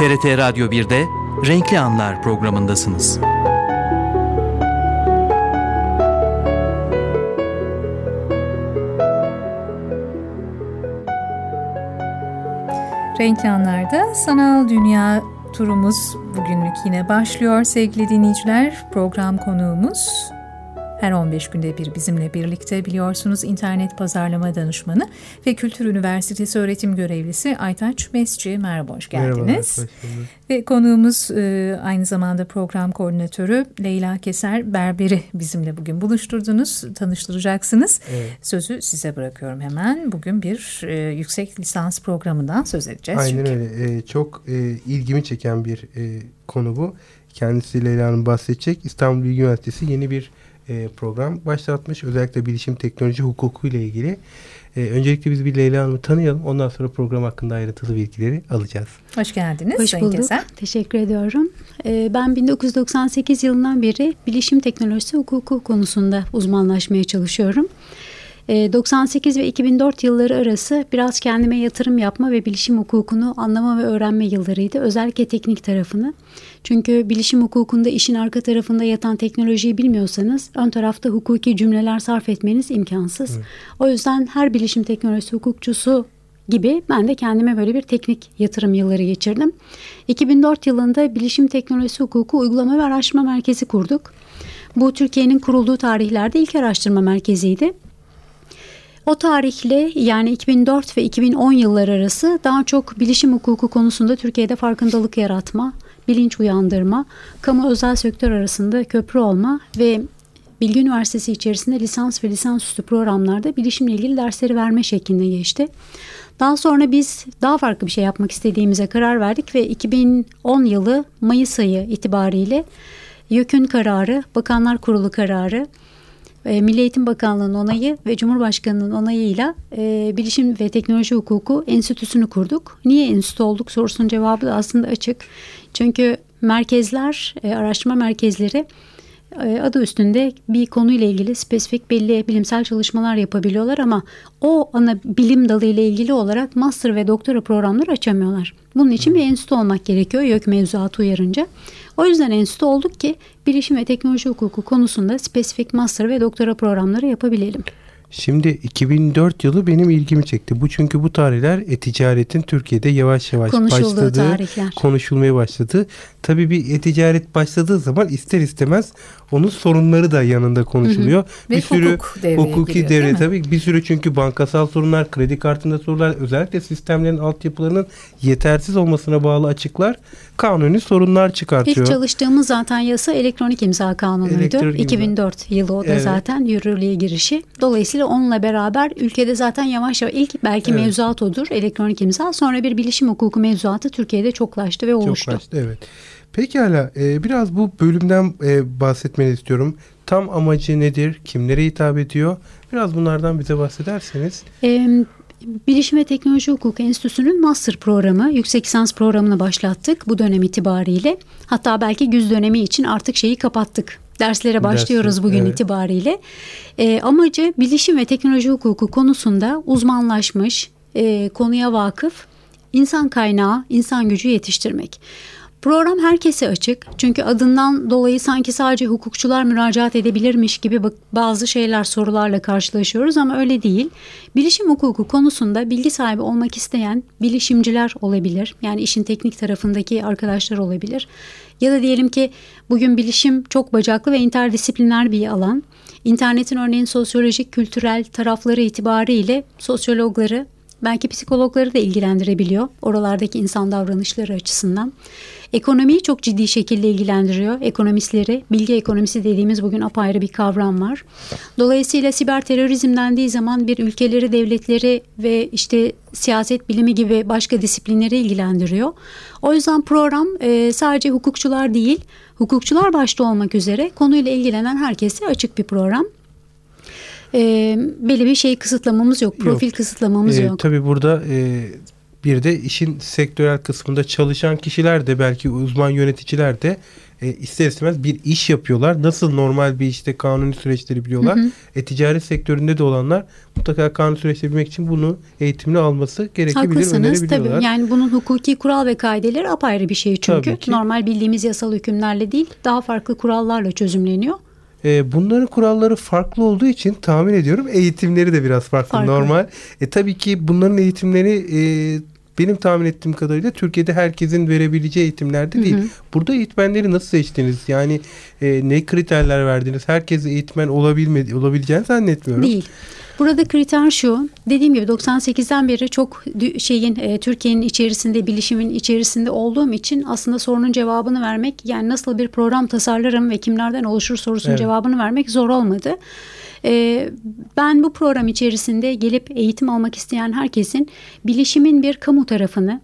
TRT Radyo 1'de Renkli Anlar programındasınız. Renkli Anlar'da sanal dünya turumuz bugünlük yine başlıyor sevgili dinleyiciler. Program konuğumuz her 15 günde bir bizimle birlikte biliyorsunuz internet pazarlama danışmanı ve Kültür Üniversitesi öğretim görevlisi Aytaç Mesci. Merhaba, hoş geldiniz. Merhaba, ve konuğumuz e, aynı zamanda program koordinatörü Leyla Keser Berber'i bizimle bugün buluşturdunuz, tanıştıracaksınız. Evet. Sözü size bırakıyorum hemen. Bugün bir e, yüksek lisans programından söz edeceğiz. Aynen çünkü. öyle. E, çok e, ilgimi çeken bir e, konu bu. Kendisi Leyla Hanım bahsedecek. İstanbul Bilgi Üniversitesi yeni bir e, program başlatmış. Özellikle bilişim teknoloji hukuku ile ilgili. E, öncelikle biz bir Leyla Hanım'ı tanıyalım. Ondan sonra program hakkında ayrıntılı bilgileri alacağız. Hoş geldiniz. Hoş bulduk. Keser. Teşekkür ediyorum. E, ben 1998 yılından beri bilişim teknolojisi hukuku konusunda uzmanlaşmaya çalışıyorum. 98 ee, ve 2004 yılları arası biraz kendime yatırım yapma ve bilişim hukukunu anlama ve öğrenme yıllarıydı. Özellikle teknik tarafını. Çünkü bilişim hukukunda işin arka tarafında yatan teknolojiyi bilmiyorsanız ön tarafta hukuki cümleler sarf etmeniz imkansız. Evet. O yüzden her bilişim teknolojisi hukukçusu gibi ben de kendime böyle bir teknik yatırım yılları geçirdim. 2004 yılında Bilişim Teknolojisi Hukuku Uygulama ve Araştırma Merkezi kurduk. Bu Türkiye'nin kurulduğu tarihlerde ilk araştırma merkeziydi. O tarihle yani 2004 ve 2010 yılları arası daha çok bilişim hukuku konusunda Türkiye'de farkındalık yaratma, bilinç uyandırma, kamu özel sektör arasında köprü olma ve Bilgi Üniversitesi içerisinde lisans ve lisansüstü programlarda bilişimle ilgili dersleri verme şeklinde geçti. Daha sonra biz daha farklı bir şey yapmak istediğimize karar verdik ve 2010 yılı Mayıs ayı itibariyle YÖK'ün kararı, Bakanlar Kurulu kararı e, Milli Eğitim Bakanlığı'nın onayı ve Cumhurbaşkanı'nın onayıyla e, Bilişim ve Teknoloji Hukuku Enstitüsü'nü kurduk. Niye enstitü olduk sorusunun cevabı da aslında açık. Çünkü merkezler, e, araştırma merkezleri e, adı üstünde bir konuyla ilgili spesifik belli bilimsel çalışmalar yapabiliyorlar ama o ana bilim dalı ile ilgili olarak master ve doktora programları açamıyorlar. Bunun için bir enstitü olmak gerekiyor YÖK mevzuatı uyarınca. O yüzden enstitü olduk ki bilişim ve teknoloji hukuku konusunda spesifik master ve doktora programları yapabilelim. Şimdi 2004 yılı benim ilgimi çekti. Bu çünkü bu tarihler e-ticaretin Türkiye'de yavaş yavaş başladığı, tarihler. konuşulmaya başladı. Tabii bir e-ticaret başladığı zaman ister istemez onun sorunları da yanında konuşuluyor. Hı hı. Bir Ve sürü hukuk hukuki giriyor, devre tabii bir sürü çünkü bankasal sorunlar, kredi kartında sorunlar, özellikle sistemlerin altyapılarının yetersiz olmasına bağlı açıklar kanuni sorunlar çıkartıyor. İlk çalıştığımız zaten yasa elektronik imza kanunuydu. Elektronik 2004 yılı o da evet. zaten yürürlüğe girişi. Dolayısıyla onunla beraber ülkede zaten yavaş yavaş ilk belki evet. mevzuat odur elektronik imza. Sonra bir bilişim hukuku mevzuatı Türkiye'de çoklaştı ve oluştu. Çoklaştı evet. Pekala e, biraz bu bölümden e, bahsetmeni istiyorum. Tam amacı nedir? Kimlere hitap ediyor? Biraz bunlardan bize bahsederseniz. Evet. Bilişim ve Teknoloji Hukuku Enstitüsü'nün master programı, yüksek lisans programını başlattık bu dönem itibariyle. Hatta belki güz dönemi için artık şeyi kapattık. Derslere başlıyoruz Dersler, bugün evet. itibariyle. E, amacı bilişim ve teknoloji hukuku konusunda uzmanlaşmış, e, konuya vakıf, insan kaynağı, insan gücü yetiştirmek. Program herkese açık. Çünkü adından dolayı sanki sadece hukukçular müracaat edebilirmiş gibi bazı şeyler sorularla karşılaşıyoruz ama öyle değil. Bilişim hukuku konusunda bilgi sahibi olmak isteyen bilişimciler olabilir. Yani işin teknik tarafındaki arkadaşlar olabilir. Ya da diyelim ki bugün bilişim çok bacaklı ve interdisipliner bir alan. İnternetin örneğin sosyolojik, kültürel tarafları itibariyle sosyologları, belki psikologları da ilgilendirebiliyor oralardaki insan davranışları açısından. Ekonomiyi çok ciddi şekilde ilgilendiriyor. Ekonomistleri, bilgi ekonomisi dediğimiz bugün apayrı bir kavram var. Dolayısıyla siber terörizm dendiği zaman bir ülkeleri, devletleri ve işte siyaset bilimi gibi başka disiplinleri ilgilendiriyor. O yüzden program e, sadece hukukçular değil, hukukçular başta olmak üzere konuyla ilgilenen herkese açık bir program e, belli bir şey kısıtlamamız yok. Profil yok. kısıtlamamız e, yok. Tabii burada e, bir de işin sektörel kısmında çalışan kişiler de belki uzman yöneticiler de e, ister istemez bir iş yapıyorlar. Nasıl normal bir işte kanuni süreçleri biliyorlar. Hı hı. E, ticaret sektöründe de olanlar mutlaka kanun süreçleri bilmek için bunu eğitimini alması gerekebilir. Haklısınız tabii. Yani bunun hukuki kural ve kaideleri apayrı bir şey çünkü. Normal bildiğimiz yasal hükümlerle değil daha farklı kurallarla çözümleniyor. E, bunların kuralları farklı olduğu için tahmin ediyorum eğitimleri de biraz farklı, farklı. normal. E, tabii ki bunların eğitimleri e, benim tahmin ettiğim kadarıyla Türkiye'de herkesin verebileceği eğitimlerde değil. Hı hı. Burada eğitmenleri nasıl seçtiniz? Yani e, ne kriterler verdiniz? Herkes eğitmen olabilmedi, olabileceğini zannetmiyorum. Değil. Burada kriter şu. Dediğim gibi 98'den beri çok şeyin e, Türkiye'nin içerisinde, bilişimin içerisinde olduğum için aslında sorunun cevabını vermek yani nasıl bir program tasarlarım ve kimlerden oluşur sorusunun evet. cevabını vermek zor olmadı. E, ben bu program içerisinde gelip eğitim almak isteyen herkesin bilişimin bir kamu tarafını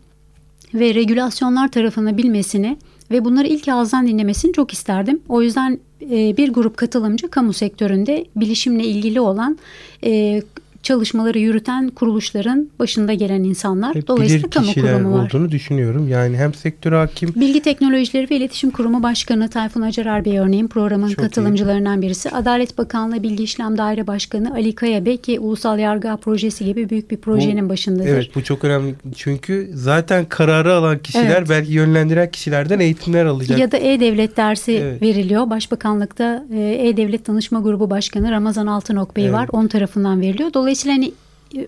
ve regülasyonlar tarafını bilmesini ve bunları ilk ağızdan dinlemesini çok isterdim. O yüzden e, bir grup katılımcı kamu sektöründe bilişimle ilgili olan e, çalışmaları yürüten kuruluşların başında gelen insanlar. Hep Dolayısıyla kamu kurumu var. olduğunu düşünüyorum. Yani hem sektör hakim. Bilgi Teknolojileri ve İletişim Kurumu Başkanı Tayfun Acarar Bey örneğin programın Çok katılımcılarından iyi. birisi. Adalet Bakanlığı Bilgi İşlem Daire Başkanı Ali Kaya Bey ki Ulusal Yargı Projesi gibi büyük bir projenin bu, başındadır. Evet bu çok önemli. Çünkü zaten kararı alan kişiler evet. belki yönlendiren kişilerden eğitimler alacak. Ya da E-Devlet dersi evet. veriliyor. Başbakanlıkta e, E-Devlet Danışma Grubu Başkanı Ramazan Altınok Bey evet. var. Onun tarafından veriliyor. Dolayısıyla Dolayısıyla hani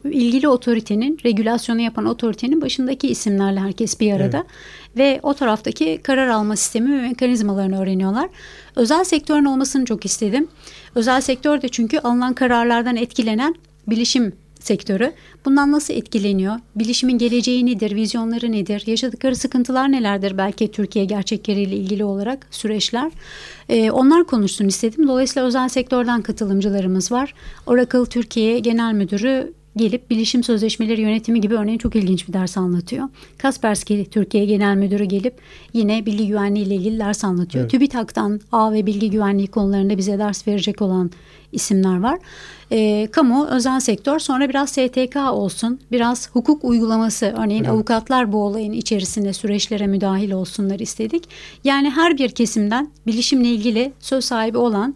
e, ilgili otoritenin, regülasyonu yapan otoritenin başındaki isimlerle herkes bir arada. Evet. Ve o taraftaki karar alma sistemi ve mekanizmalarını öğreniyorlar. Özel sektörün olmasını çok istedim. Özel sektör de çünkü alınan kararlardan etkilenen bilişim sektörü. Bundan nasıl etkileniyor? Bilişimin geleceği nedir? Vizyonları nedir? Yaşadıkları sıkıntılar nelerdir? Belki Türkiye gerçekleriyle ilgili olarak süreçler. Ee, onlar konuşsun istedim. Dolayısıyla özel sektörden katılımcılarımız var. Oracle Türkiye Genel Müdürü gelip bilişim sözleşmeleri yönetimi gibi örneğin çok ilginç bir ders anlatıyor. Kaspersky Türkiye Genel Müdürü gelip yine bilgi güvenliği ile ilgili ders anlatıyor. Evet. TÜBİTAK'tan ağ ve bilgi güvenliği konularında bize ders verecek olan isimler var. E, kamu, özel sektör sonra biraz STK olsun, biraz hukuk uygulaması örneğin evet. avukatlar bu olayın içerisinde süreçlere müdahil olsunlar istedik. Yani her bir kesimden bilişimle ilgili söz sahibi olan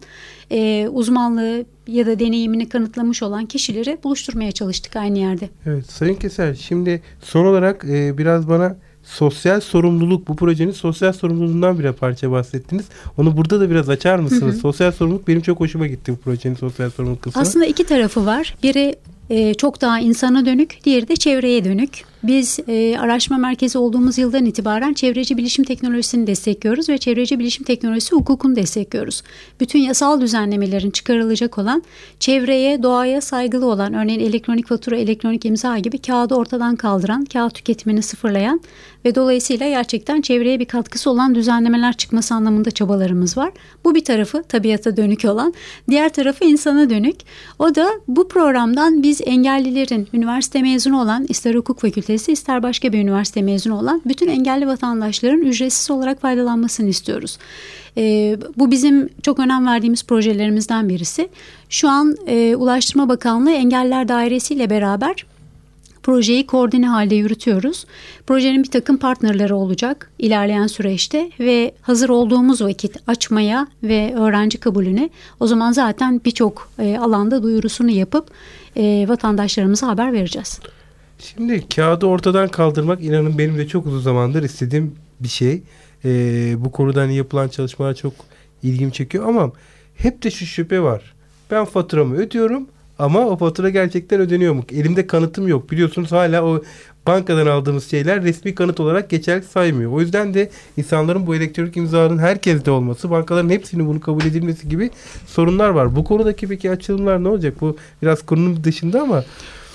e, uzmanlığı ya da deneyimini kanıtlamış olan kişileri buluşturmaya çalıştık aynı yerde. Evet Sayın Keser şimdi son olarak e, biraz bana sosyal sorumluluk bu projenin sosyal sorumluluğundan bir parça bahsettiniz. Onu burada da biraz açar mısınız? Hı hı. Sosyal sorumluluk benim çok hoşuma gitti bu projenin sosyal sorumluluk kısmı. Aslında iki tarafı var. Biri e, çok daha insana dönük, diğeri de çevreye dönük. Biz e, araştırma merkezi olduğumuz yıldan itibaren çevreci bilişim teknolojisini destekliyoruz ve çevreci bilişim teknolojisi hukukunu destekliyoruz. Bütün yasal düzenlemelerin çıkarılacak olan çevreye, doğaya saygılı olan örneğin elektronik fatura, elektronik imza gibi kağıdı ortadan kaldıran, kağıt tüketimini sıfırlayan ve dolayısıyla gerçekten çevreye bir katkısı olan düzenlemeler çıkması anlamında çabalarımız var. Bu bir tarafı tabiata dönük olan, diğer tarafı insana dönük. O da bu programdan biz engellilerin üniversite mezunu olan ister hukuk fakültesi ister başka bir üniversite mezunu olan bütün engelli vatandaşların ücretsiz olarak faydalanmasını istiyoruz. E, bu bizim çok önem verdiğimiz projelerimizden birisi. Şu an e, Ulaştırma Bakanlığı Engeller Dairesi ile beraber projeyi koordine halde yürütüyoruz. Projenin bir takım partnerleri olacak ilerleyen süreçte ve hazır olduğumuz vakit açmaya ve öğrenci kabulüne o zaman zaten birçok e, alanda duyurusunu yapıp e, vatandaşlarımıza haber vereceğiz. Şimdi kağıdı ortadan kaldırmak inanın benim de çok uzun zamandır istediğim bir şey. Ee, bu konuda hani yapılan çalışmalar çok ilgimi çekiyor ama hep de şu şüphe var. Ben faturamı ödüyorum ama o fatura gerçekten ödeniyor mu? Elimde kanıtım yok. Biliyorsunuz hala o bankadan aldığımız şeyler resmi kanıt olarak geçerli saymıyor. O yüzden de insanların bu elektronik imzanın herkeste olması, bankaların hepsinin bunu kabul edilmesi gibi sorunlar var. Bu konudaki peki açılımlar ne olacak? Bu biraz konunun dışında ama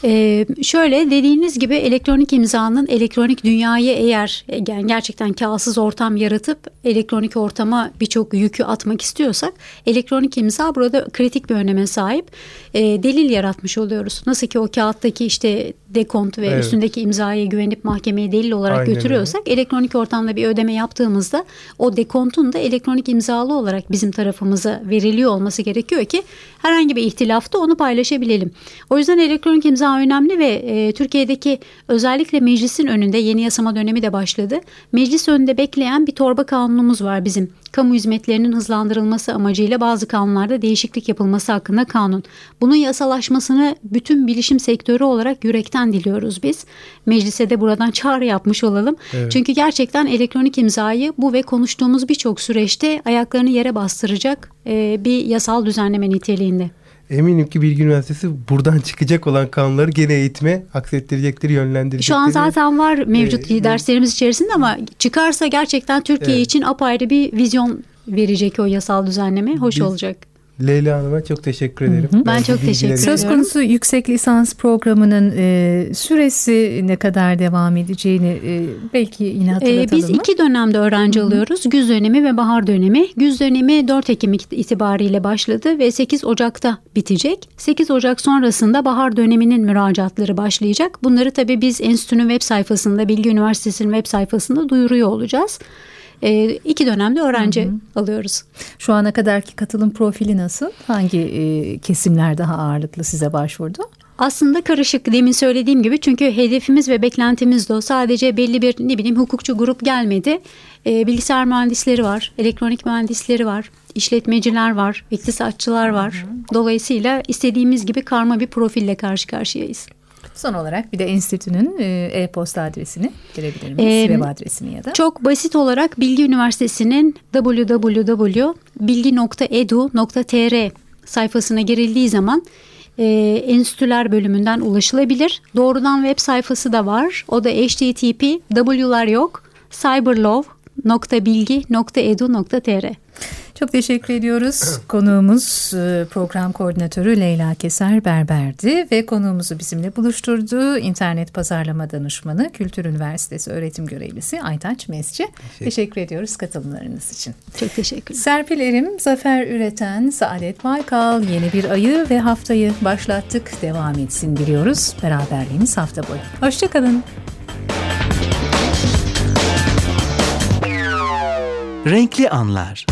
ee, şöyle dediğiniz gibi elektronik imzanın elektronik dünyayı eğer yani gerçekten kağıtsız ortam yaratıp elektronik ortama birçok yükü atmak istiyorsak elektronik imza burada kritik bir öneme sahip. Ee, delil yaratmış oluyoruz. Nasıl ki o kağıttaki işte dekont ve evet. üstündeki imzaya güvenip mahkemeye delil olarak Aynen götürüyorsak öyle. elektronik ortamda bir ödeme yaptığımızda o dekontun da elektronik imzalı olarak bizim tarafımıza veriliyor olması gerekiyor ki herhangi bir ihtilafta onu paylaşabilelim. O yüzden elektronik imza önemli ve e, Türkiye'deki özellikle meclisin önünde yeni yasama dönemi de başladı. Meclis önünde bekleyen bir torba kanunu kanunumuz var bizim. Kamu hizmetlerinin hızlandırılması amacıyla bazı kanunlarda değişiklik yapılması hakkında kanun. Bunun yasalaşmasını bütün bilişim sektörü olarak yürekten diliyoruz biz. Meclise de buradan çağrı yapmış olalım. Evet. Çünkü gerçekten elektronik imzayı bu ve konuştuğumuz birçok süreçte ayaklarını yere bastıracak e, bir yasal düzenleme niteliğinde. Eminim ki Bilgi Üniversitesi buradan çıkacak olan kanunları gene eğitime aksettirecektir, yönlendirecektir. Şu an zaten var mevcut ee, derslerimiz içerisinde ama çıkarsa gerçekten Türkiye evet. için apayrı bir vizyon verecek o yasal düzenleme. Hoş Biz, olacak. Leyla Hanım'a çok teşekkür ederim. Hı hı. Ben, çok teşekkür ederim. Söz konusu yüksek lisans programının e, süresi ne kadar devam edeceğini e, belki yine hatırlatalım e, Biz mı? iki dönemde öğrenci hı hı. alıyoruz. Güz dönemi ve bahar dönemi. Güz dönemi 4 Ekim itibariyle başladı ve 8 Ocak'ta bitecek. 8 Ocak sonrasında bahar döneminin müracaatları başlayacak. Bunları tabii biz enstitünün web sayfasında, Bilgi Üniversitesi'nin web sayfasında duyuruyor olacağız e, iki dönemde öğrenci hı hı. alıyoruz. Şu ana kadarki katılım profili nasıl? Hangi e, kesimler daha ağırlıklı size başvurdu? Aslında karışık demin söylediğim gibi çünkü hedefimiz ve beklentimiz de o. Sadece belli bir ne bileyim hukukçu grup gelmedi. E, bilgisayar mühendisleri var, elektronik mühendisleri var, işletmeciler var, iktisatçılar var. Dolayısıyla istediğimiz gibi karma bir profille karşı karşıyayız. Son olarak bir de enstitünün e, e-posta adresini girebilir miyiz? Ee, Web adresini ya da. Çok basit olarak Bilgi Üniversitesi'nin www.bilgi.edu.tr sayfasına girildiği zaman e, enstitüler bölümünden ulaşılabilir. Doğrudan web sayfası da var. O da http w'lar yok cyberlaw.bilgi.edu.tr çok teşekkür ediyoruz. Konuğumuz e, program koordinatörü Leyla Keser Berber'di ve konuğumuzu bizimle buluşturdu. İnternet pazarlama danışmanı, Kültür Üniversitesi öğretim görevlisi Aytaç Mesci. Teşekkür, teşekkür ediyoruz katılımlarınız için. Çok teşekkür ederim. Serpil Erim, Zafer Üreten, Saadet Baykal yeni bir ayı ve haftayı başlattık. Devam etsin diliyoruz. Beraberliğimiz hafta boyu. Hoşçakalın. Renkli Anlar